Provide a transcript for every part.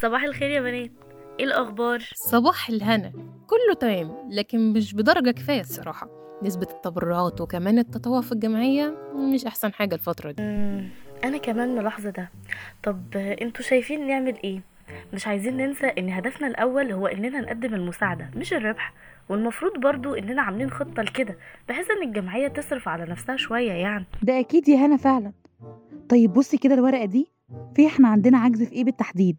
صباح الخير يا بنات. إيه الأخبار؟ صباح الهنا. كله تمام لكن مش بدرجة كفاية الصراحة. نسبة التبرعات وكمان التطوع في الجمعية مش أحسن حاجة الفترة دي. مم، أنا كمان ملاحظه ده. طب أنتوا شايفين نعمل إيه؟ مش عايزين ننسى إن هدفنا الأول هو إننا نقدم المساعدة مش الربح. والمفروض برضو إننا عاملين خطة لكده بحيث إن الجمعية تصرف على نفسها شوية يعني. ده أكيد يا هنا فعلا. طيب بصي كده الورقة دي في إحنا عندنا عجز في إيه بالتحديد؟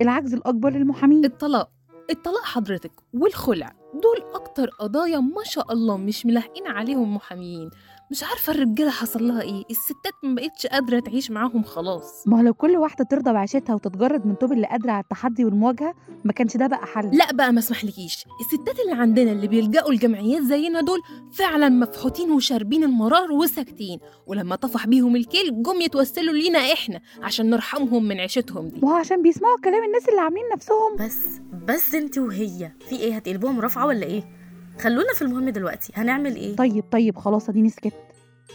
العجز الأكبر للمحامين. الطلاق. الطلاق حضرتك والخلع. دول أكتر قضايا ما شاء الله مش ملاحقين عليهم محاميين. مش عارفة الرجالة حصل لها إيه. الستات ما بقتش قادرة تعيش معاهم خلاص. ما هو لو كل واحدة ترضى بعيشتها وتتجرد من طوب اللي قادرة على التحدي والمواجهة ما كانش ده بقى حل. لا بقى ما اسمحلكيش. الستات اللي عندنا اللي بيلجأوا الجمعيات زينا دول فعلا مفحوطين وشاربين المرار وساكتين. ولما طفح بيهم الكيل جم يتوسلوا لينا إحنا عشان نرحمهم من عيشتهم دي. وهو عشان بيسمعوا كلام الناس اللي عاملين نفسهم. بس بس انت وهي في إيه؟ هتقلبوها مرافعه ولا إيه؟ خلونا في المهم دلوقتي هنعمل إيه؟ طيب طيب خلاص اديني سكت.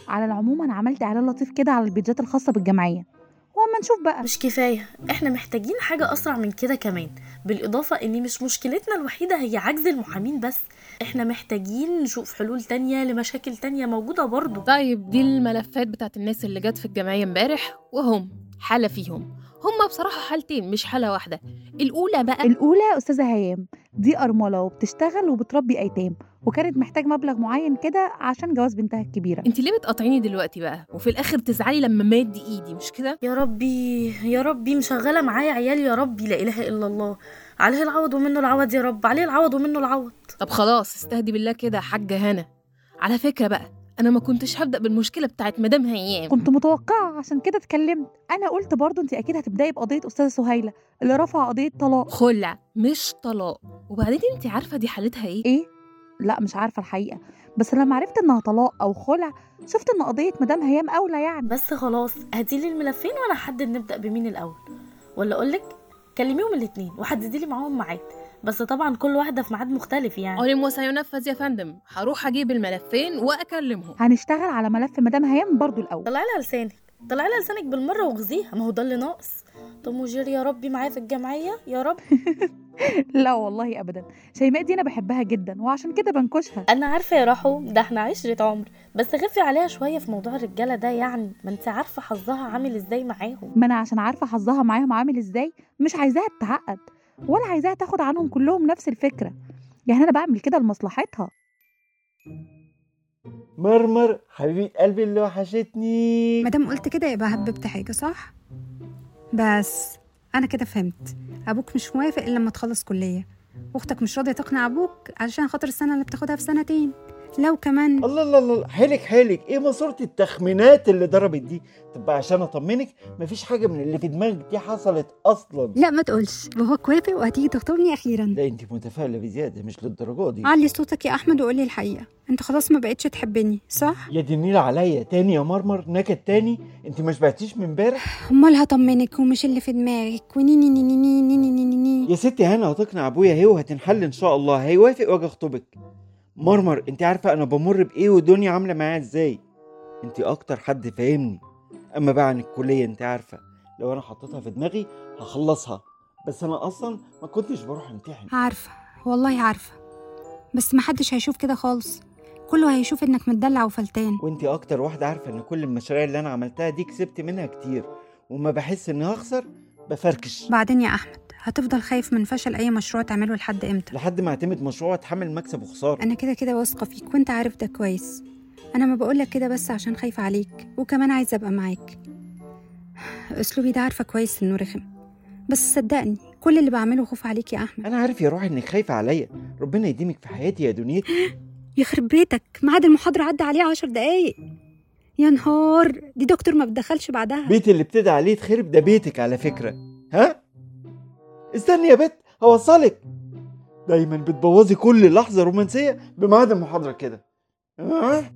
على العموم أنا عملت إعلان لطيف كده على البيجات الخاصة بالجمعية. واما نشوف بقى. مش كفاية إحنا محتاجين حاجة أسرع من كده كمان. بالإضافة إن مش مشكلتنا الوحيدة هي عجز المحامين بس. إحنا محتاجين نشوف حلول تانية لمشاكل تانية موجودة برضو. طيب دي الملفات بتاعت الناس اللي جت في الجمعية امبارح وهم حالة فيهم. هم بصراحة حالتين مش حالة واحدة. الأولى بقى الأولى أستاذة هيام دي أرملة وبتشتغل وبتربي أيتام وكانت محتاج مبلغ معين كده عشان جواز بنتها الكبيرة. انت ليه بتقاطعيني دلوقتي بقى؟ وفي الآخر تزعلي لما مادي إيدي مش كده؟ يا ربي يا ربي مشغلة معايا عيال يا ربي لا إله إلا الله. عليه العوض ومنه العوض يا رب عليه العوض ومنه العوض. طب خلاص استهدي بالله كده يا حاجة هنا. على فكرة بقى أنا ما كنتش هبدأ بالمشكلة بتاعت مدام هيام. كنت متوقعة عشان كده اتكلمت. أنا قلت برضو انت أكيد هتبدأي بقضية أستاذة سهيلة اللي رفع قضية طلاق. خلع مش طلاق. وبعدين انت عارفة دي حالتها إيه؟ إيه؟ لا مش عارفة الحقيقة. بس لما عرفت إنها طلاق أو خلع شفت إن قضية مدام هيام أولى يعني. بس خلاص هاتيلي الملفين وأنا احدد نبدأ بمين الأول؟ ولا أقولك؟ كلميهم الاتنين وحددي لي معاهم ميعاد. بس طبعا كل واحدة في ميعاد مختلف يعني. علم وسينفذ يا فندم هروح أجيب الملفين وأكلمهم. هنشتغل على ملف مدام هيام برضو الأول. طلعي لها لسانك طلعي لها لسانك بالمرة واغزيها ما هو ده اللي ناقص. توم وجيري يا ربي معايا في الجمعية؟ يا رب. لا والله ابدا. شيماء دي أنا بحبها جدا وعشان كده بنكشها. أنا عارفة يا راحو ده إحنا عشرة عمر بس خفي عليها شوية في موضوع الرجالة ده يعني. ما أنت عارفة حظها عامل إزاي معاهم. ما أنا عشان عارفة حظها معاهم عامل إزاي مش عايزاها تتعقد. ولا عايزاها تاخد عنهم كلهم نفس الفكرة. يعني أنا بعمل كده لمصلحتها. مرمر حبيبة قلبي اللي وحشتني. مادام قلت كده يبقى هببت حاجة صح؟ بس أنا كده فهمت. أبوك مش موافق إلا لما تخلص كلية. وأختك مش راضية تقنع أبوك علشان خاطر السنة اللي بتاخدها في سنتين. لو كمان الله الله الله. حيلك حيلك إيه ماسورة التخمينات اللي ضربت دي؟ طب عشان أطمنك مفيش حاجة من اللي في دماغك دي حصلت أصلا. لا ما تقولش. باباك وافق وهتيجي تخطبني أخيرا. لا أنت متفائلة بزيادة مش للدرجة دي. علي صوتك يا أحمد وقولي الحقيقة. أنت خلاص ما بقتش تحبني صح؟ يا دي النيل عليا. تاني يا مرمر نكد تاني. أنت ما شبعتيش من امبارح؟ أمال هطمنك ومش اللي في دماغك. ونيني نيني نيني نيني نيني نيني يا ستي هنا هتقنع أبويا هي وهتنحل إن شاء الله. هيوافق وأجي أخطبك. مرمر انت عارفة أنا بمر بإيه والدنيا عاملة معايا إزاي؟ انت أكتر حد فاهمني. أما بقى عن الكلية انت عارفة. لو أنا حطيتها في دماغي هخلصها. بس أنا أصلا ما كنتش بروح امتحن. عارفة. والله عارفة. بس محدش هيشوف كده خالص. كله هيشوف إنك متدلع وفلتان. وانت أكتر واحدة عارفة إن كل المشاريع اللي أنا عملتها دي كسبت منها كتير. وما بحس إني هخسر بفركش. بعدين يا أحمد هتفضل خايف من فشل أي مشروع تعمله لحد إمتى؟ لحد ما اعتمد مشروع اتحمل مكسب وخسارة. أنا كده كده واثقة فيك وأنت عارف ده كويس. أنا ما بقولك كده بس عشان خايفة عليك وكمان عايزة أبقى معاك. أسلوبي ده عارفة كويس إنه رخم. بس صدقني كل اللي بعمله خوف عليك يا أحمد. أنا عارف يا روحي إنك خايفة عليا. ربنا يديمك في حياتي يا دنيتي يخرب بيتك ميعاد المحاضرة عدى عليه عشر دقايق. يا نهار دي دكتور ما بتدخلش بعدها. بيت اللي ابتدى عليه تخرب ده بيتك على فكرة. ها؟ استني يا بت هوصلك. دايما بتبوظي كل لحظة رومانسية بميعاد المحاضرة كده. ها